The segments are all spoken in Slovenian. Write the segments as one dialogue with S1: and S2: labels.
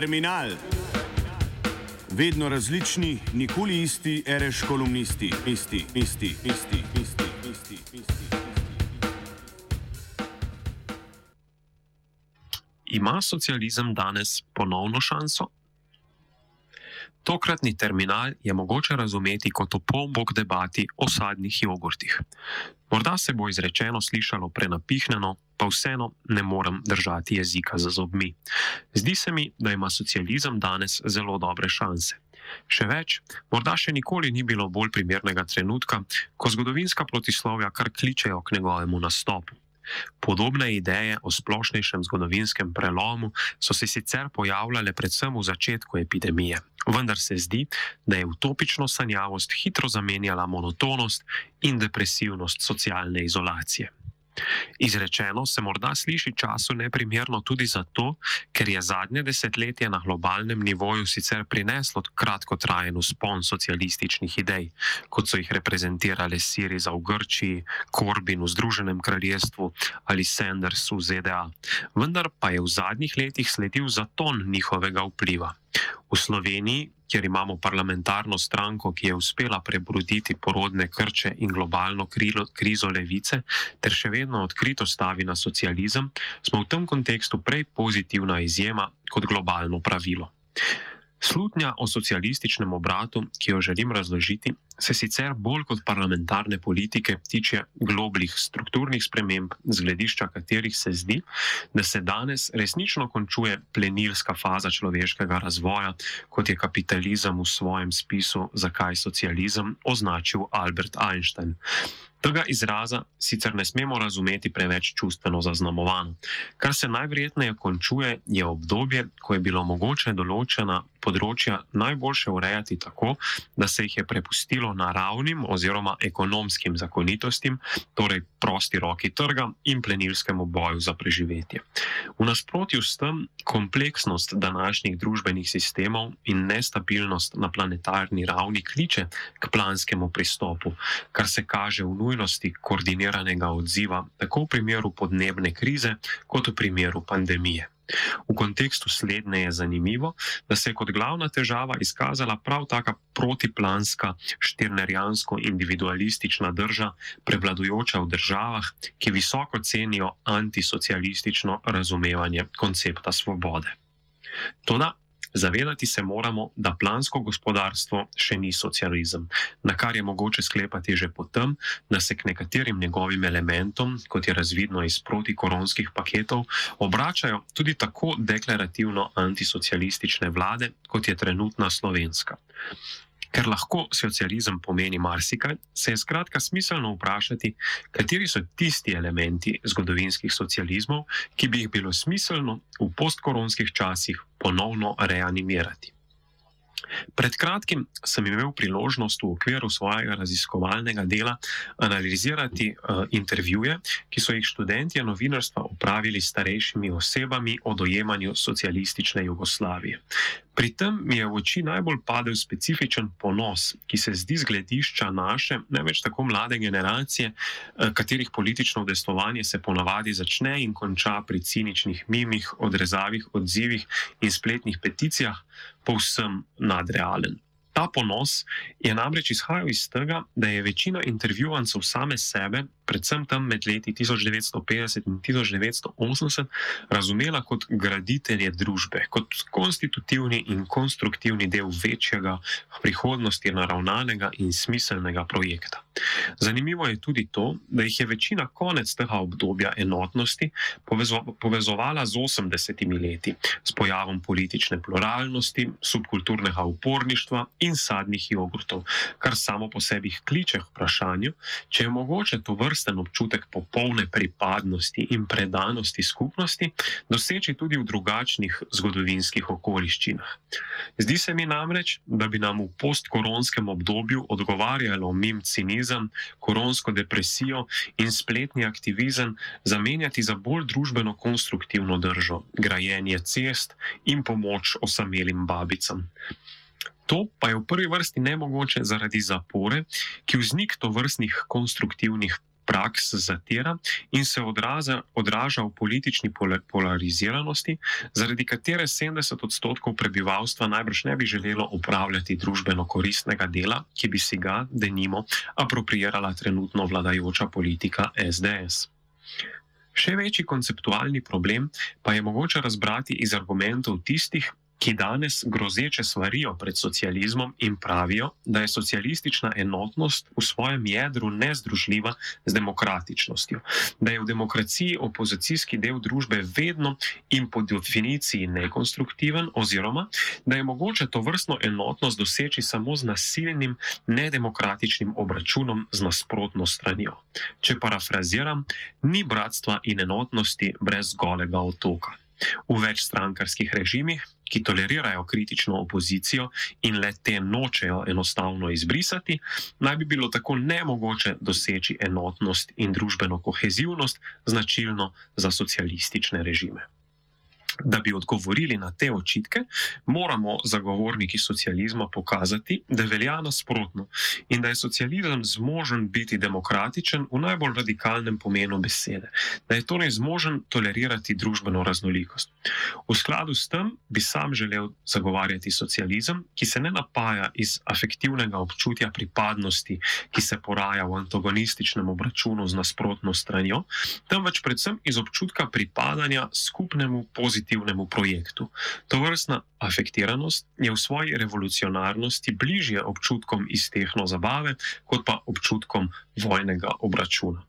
S1: Terminal. Vedno različni, nikoli isti, reš kolumnisti, isti, isti, isti, isti, isti, isti.
S2: Ima socializem danes ponovno šanso? Tokratni terminal je mogoče razumeti kot opombo k debati o sadnih jogurtih. Morda se bo izrečeno slišalo prenapihnjeno, pa vseeno ne morem držati jezika za zobmi. Zdi se mi, da ima socializem danes zelo dobre šanse. Še več, morda še nikoli ni bilo bolj primernega trenutka, ko zgodovinska protislovja kar kličejo k njegovemu nastopu. Podobne ideje o splošnejšem zgodovinskem prelomu so se sicer pojavljale predvsem v začetku epidemije, vendar se zdi, da je utopično sanjavost hitro zamenjala monotonost in depresivnost socialne izolacije. Izrečeno se morda sliši času neprimerno tudi zato, ker je zadnje desetletje na globalnem nivoju sicer prineslo kratkotrajen uspon socialističnih idej, kot so jih reprezentirale Siriza v Grčiji, Corbyn v Združenem kraljestvu ali Sanders v ZDA, vendar pa je v zadnjih letih sledil zaton njihovega vpliva. V Sloveniji, kjer imamo parlamentarno stranko, ki je uspela prebroditi porodne krče in globalno krilo, krizo levice, ter še vedno odkrito stavi na socializem, smo v tem kontekstu prej pozitivna izjema kot globalno pravilo. Slutnja o socialističnem obratu, ki jo želim razložiti, se sicer bolj kot parlamentarne politike tiče globlih strukturnih sprememb, z gledišča katerih se zdi, da se danes resnično končuje plenilska faza človeškega razvoja, kot je kapitalizem v svojem spisu Zakaj socializem označil Albert Einstein. Tega izraza sicer ne smemo razumeti preveč čustveno zaznamovano. Kar se najverjetneje končuje, je obdobje, ko je bilo mogoče določena področja najboljše urejati tako, da se jih je prepustilo naravnim oziroma ekonomskim zakonitostim, torej prosti roki trga in plenilskemu boju za preživetje. V nasprotju s tem, kompleksnost današnjih družbenih sistemov in nestabilnost na planetarni ravni kliče k planskemu pristopu, kar se kaže v nujnosti koordiniranega odziva tako v primeru podnebne krize kot v primeru pandemije. V kontekstu slednje je zanimivo, da se je kot glavna težava izkazala prav taka protiplanska, štirnerijansko-individualistična drža, prevladujoča v državah, ki visoko cenijo antisocialistično razumevanje koncepta svobode. Toda Zavedati se moramo, da plansko gospodarstvo še ni socializem, na kar je mogoče sklepati že potem, da se k nekaterim njegovim elementom, kot je razvidno iz protikoronskih paketov, obračajo tudi tako deklarativno antisocialistične vlade, kot je trenutna slovenska. Ker lahko socializem pomeni marsikaj, se je skratka smiselno vprašati, kateri so tisti elementi zgodovinskih socializmov, ki bi jih bilo smiselno v postkoronskih časih ponovno reanimirati. Pred kratkim sem imel priložnost v okviru svojega raziskovalnega dela analizirati uh, intervjuje, ki so jih študenti novinarstva upravili s starejšimi osebami o dojemanju socialistične Jugoslavije. Pri tem mi je v oči najbolj padel specifičen ponos, ki se zdi z gledišča naše, ne več tako mlade generacije, uh, katerih politično udestovanje se ponavadi začne in konča pri ciničnih mimih, odrezavih odzivih in spletnih peticijah povsem nadrealen. Ta ponos je namreč izhajal iz tega, da je večina intervjuvancev same sebe, predvsem tam med leti 1950 in 1980, razumela kot graditelje družbe, kot konstitutivni in konstruktivni del večjega, v prihodnosti naravnanega in smiselnega projekta. Zanimivo je tudi to, da jih je večina konec tega obdobja enotnosti povezo povezovala z 80-imi leti, s pojavom politične pluralnosti, subkulturnega uporništva in sadnih jogurtov, kar samo po sebi kliče k vprašanju, če je mogoče to vrsten občutek popolne pripadnosti in predanosti skupnosti doseči tudi v drugačnih zgodovinskih okoliščinah. Zdi se mi namreč, da bi nam v postkoronskem obdobju odgovarjalo mim cinizem, koronsko depresijo in spletni aktivizem zamenjati za bolj družbeno konstruktivno držo, grajenje cest in pomoč osamelim babicam. To pa je v prvi vrsti nemogoče zaradi zapore, ki vznik to vrstnih konstruktivnih praks zatira in se odraza, odraža v politični polariziranosti, zaradi katere 70 odstotkov prebivalstva najbrž ne bi želelo upravljati družbeno koristnega dela, ki bi si ga, denimo, apropriirala trenutno vladajoča politika SDS. Še večji konceptualni problem pa je mogoče razbrati iz argumentov tistih, ki danes grozeče svarijo pred socializmom in pravijo, da je socialistična enotnost v svojem jedru nezdružljiva z demokratičnostjo, da je v demokraciji opozicijski del družbe vedno in po definiciji nekonstruktiven, oziroma da je mogoče to vrstno enotnost doseči samo z nasilnim, nedemokratičnim obračunom z nasprotno stranjo. Če parafraziram, ni bratstva in enotnosti brez golega otoka. V večstrankarskih režimih, ki tolerirajo kritično opozicijo in le te nočejo enostavno izbrisati, naj bi bilo tako nemogoče doseči enotnost in družbeno kohezivnost, značilno za socialistične režime. Da bi odgovorili na te očitke, moramo zagovorniki socializma pokazati, da velja nasprotno in da je socializem zmožen biti demokratičen v najbolj radikalnem pomenu besede, da je torej zmožen tolerirati družbeno raznolikost. V skladu s tem bi sam želel zagovarjati socializem, ki se ne napaja iz afektivnega občutja pripadnosti, ki se poraja v antagonističnem obračunu z nasprotno stranjo, temveč predvsem iz občutka pripadanja skupnemu pozitivnemu pozitivnemu projektu. To vrstna afektiranost je v svoji revolucionarnosti bližje občutkom iz tehno zabave, kot pa občutkom vojnega obračuna.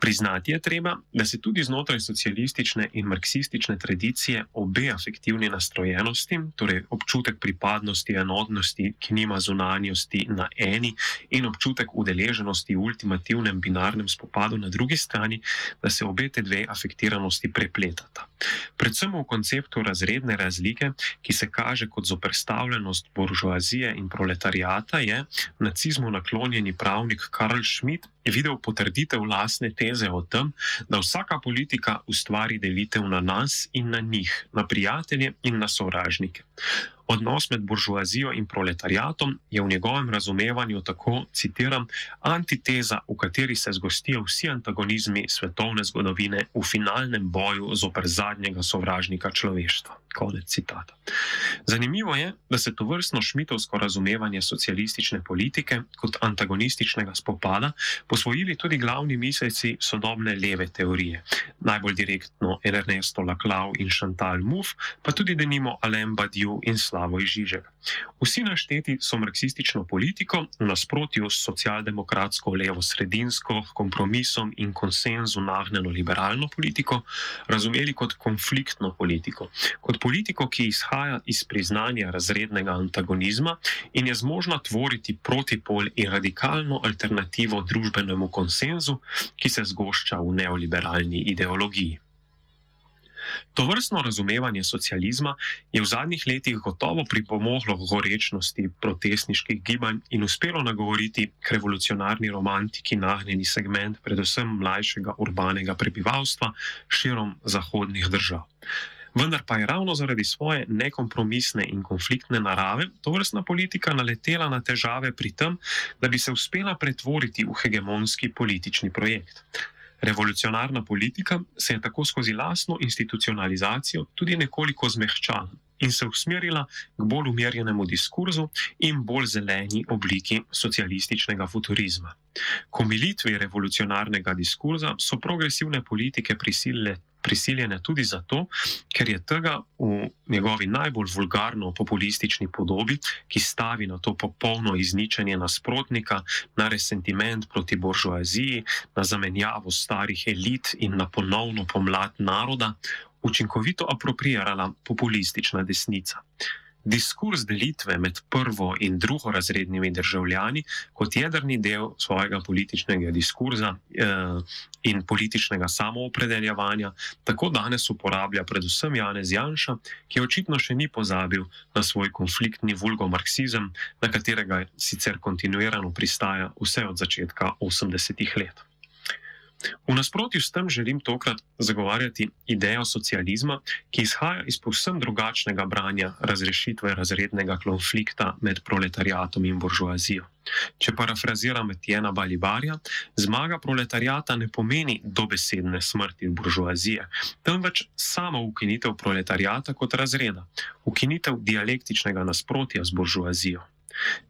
S2: Priznati je treba, da se tudi znotraj socialistične in marksistične tradicije obe afektivni nastrojenosti, torej občutek pripadnosti, enotnosti, ki nima zunanjosti na eni, in občutek udeleženosti v ultimativnem binarnem spopadu na drugi strani, da se obe te dve afektiranosti prepletata. Predvsem v konceptu razredne razlike, ki se kaže kot zoprstavljenost buržoazije in proletarijata, je nacizmu naklonjeni pravnik Karl Schmidt videl potrditev lastne teze o tem, da vsaka politika ustvari delitev na nas in na njih, na prijatelje in na sovražnike. Odnos med buržoazijo in proletariatom je v njegovem razumevanju tako, citiram, antiteza, v kateri se zgostijo vsi antagonizmi svetovne zgodovine v finalnem boju zoper zadnjega sovražnika človeštva. Konec citata. Zanimivo je, da se to vrstno šmitovsko razumevanje socialistične politike kot antagonističnega spopada posvojili tudi glavni miselci sodobne leve teorije, najbolj direktno Ernesto Laclau in Chantal Mouffe, pa tudi denimo Alain Badiou in Slavoj Žižek. Vsi našteti so marksistično politiko v nasprotju s socialdemokratsko levo-sredinsko kompromisom in konsenzu nagnjeno liberalno politiko razumeli kot konfliktno politiko, kot politiko, ki izhaja iz priznanja razrednega antagonizma in je zmožna tvoriti protipol in radikalno alternativo družbenemu konsenzu, ki se zgošča v neoliberalni ideologiji. To vrstno razumevanje socializma je v zadnjih letih gotovo pripomoglo gorečnosti protestniških gibanj in uspelo nagovoriti k revolucionarni romantiki nagnjeni segment predvsem mlajšega urbanega prebivalstva širom zahodnih držav. Vendar pa je ravno zaradi svoje nekompromisne in konfliktne narave to vrstna politika naletela na težave pri tem, da bi se uspela pretvoriti v hegemonski politični projekt. Revolucionarna politika se je tako skozi lastno institucionalizacijo tudi nekoliko zmehčala in se usmerila k bolj umirjenemu diskurzu in bolj zeleni obliki socialističnega futurizma. K omilitvi revolucionarnega diskurza so progresivne politike prisilile prisiljene tudi zato, ker je tega v njegovi najbolj vulgarno-populistični podobi, ki stavi na to popolno izničenje nasprotnika, na resentiment proti buržoaziji, na zamenjavo starih elit in na ponovno pomlad naroda, učinkovito apropriirala populistična desnica diskurs delitve med prvo in drugorazrednimi državljani kot jedrni del svojega političnega diskurza eh, in političnega samoopredeljevanja, tako danes uporablja predvsem Janez Janša, ki očitno še ni pozabil na svoj konfliktni vulgomarksizem, na katerega sicer kontinuirano pristaja vse od začetka 80-ih let. V nasprotju s tem želim tokrat zagovarjati idejo socializma, ki izhaja iz povsem drugačnega branja razrešitve razrednega konflikta med proletariatom in buržoazijo. Če parafraziram Etiena Balibarja, zmaga proletariata ne pomeni dobesedne smrti buržoazije, temveč samo ukinitev proletariata kot razreda, ukinitev dialektičnega nasprotja z buržoazijo.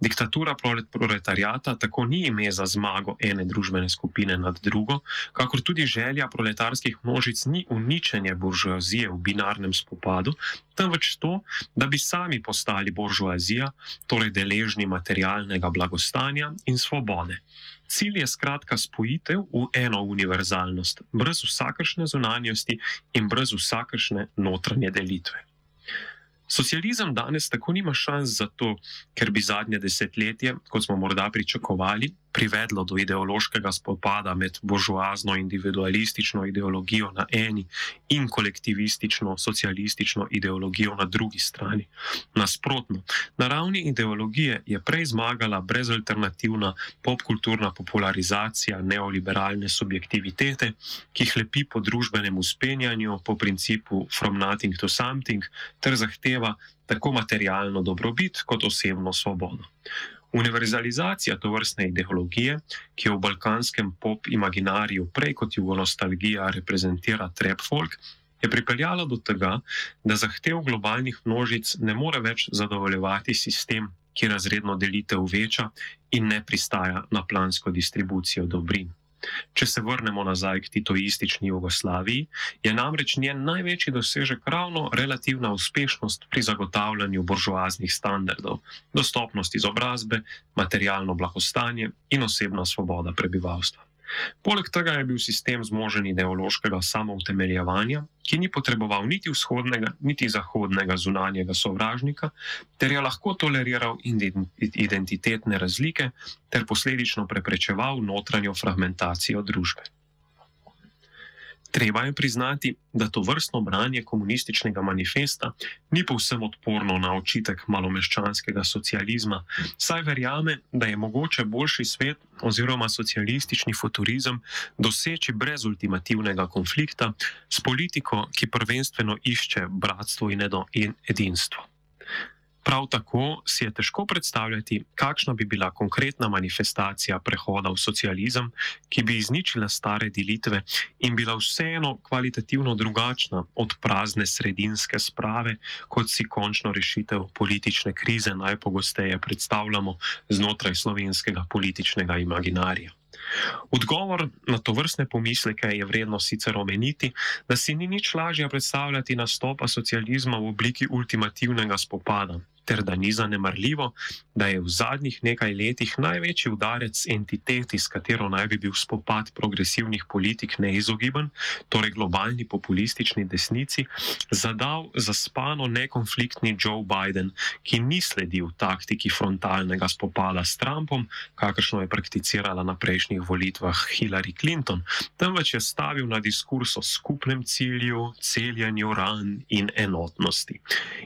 S2: Diktatura proletariata tako ni ime za zmago ene družbene skupine nad drugo, kakor tudi želja proletarskih množic ni uničenje buržoazije v binarnem spopadu, temveč to, da bi sami postali buržoazija, torej deležni materialnega blagostanja in svobode. Cilj je skratka spojitev v eno univerzalnost, brez vsakršne zunanjosti in brez vsakršne notranje delitve. Socializem danes tako nima šans zato, ker bi zadnje desetletje, kot smo morda pričakovali, privedlo do ideološkega spopada med božoazno individualistično ideologijo na eni in kolektivistično socialistično ideologijo na drugi strani. Nasprotno, na ravni ideologije je prej zmagala brezalternativna popkulturna popularizacija neoliberalne subjektivitete, ki hlepi po družbenem uspenjanju po principu from nothing to something ter zahteva tako materialno dobrobit kot osebno svobodo. Univerzalizacija to vrstne ideologije, ki jo v balkanskem pop-imaginariju prej kot jugonostalgija reprezentira trap folk, je pripeljala do tega, da zahtev globalnih množic ne more več zadovoljevati sistem, ki razredno delitev veča in ne pristaja na plansko distribucijo dobrin. Če se vrnemo nazaj k titoistični Jugoslaviji, je namreč njen največji dosežek ravno relativna uspešnost pri zagotavljanju buržoaznih standardov, dostopnost izobrazbe, materialno blagostanje in osebna svoboda prebivalstva. Poleg tega je bil sistem zmožen ideološkega samoutemeljevanja, ki ni potreboval niti vzhodnega, niti zahodnega zunanjega sovražnika, ter je lahko toleriral identitetne razlike ter posledično preprečeval notranjo fragmentacijo družbe. Treba je priznati, da to vrstno branje komunističnega manifesta ni povsem odporno na očitek malomeščanskega socializma, saj verjame, da je mogoče boljši svet oziroma socialistični futurizem doseči brez ultimativnega konflikta s politiko, ki prvenstveno išče bratstvo in edinstvo. Prav tako si je težko predstavljati, kakšna bi bila konkretna manifestacija prehoda v socializem, ki bi izničila stare delitve in bila vseeno kvalitativno drugačna od prazne sredinske sprave, kot si končno rešitev politične krize najpogosteje predstavljamo znotraj slovenskega političnega imaginarija. Odgovor na to vrstne pomisleke je vredno sicer omeniti, da si ni nič lažje predstavljati nastopa socializma v obliki ultimativnega spopada ter da ni zanemarljivo, da je v zadnjih nekaj letih največji udarec entiteti, s katero naj bi bil spopad progresivnih politik neizogiben, torej globalni populistični desnici, zadal zaspano nekonfliktni Joe Biden, ki ni sledil taktiki frontalnega spopada s Trumpom, kakršno je prakticirala na prejšnjih volitvah Hillary Clinton, temveč je stavil na diskurs o skupnem cilju, celjanju ran in enotnosti.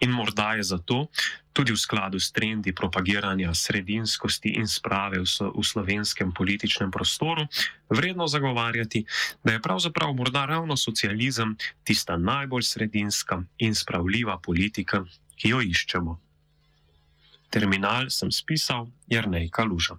S2: In morda je zato, tudi v skladu s trendi propagiranja sredinskosti in sprave v, v slovenskem političnem prostoru, vredno zagovarjati, da je pravzaprav morda ravno socializem tista najbolj sredinska in spravljiva politika, ki jo iščemo. Terminal sem spisal Jrnej Kaluža.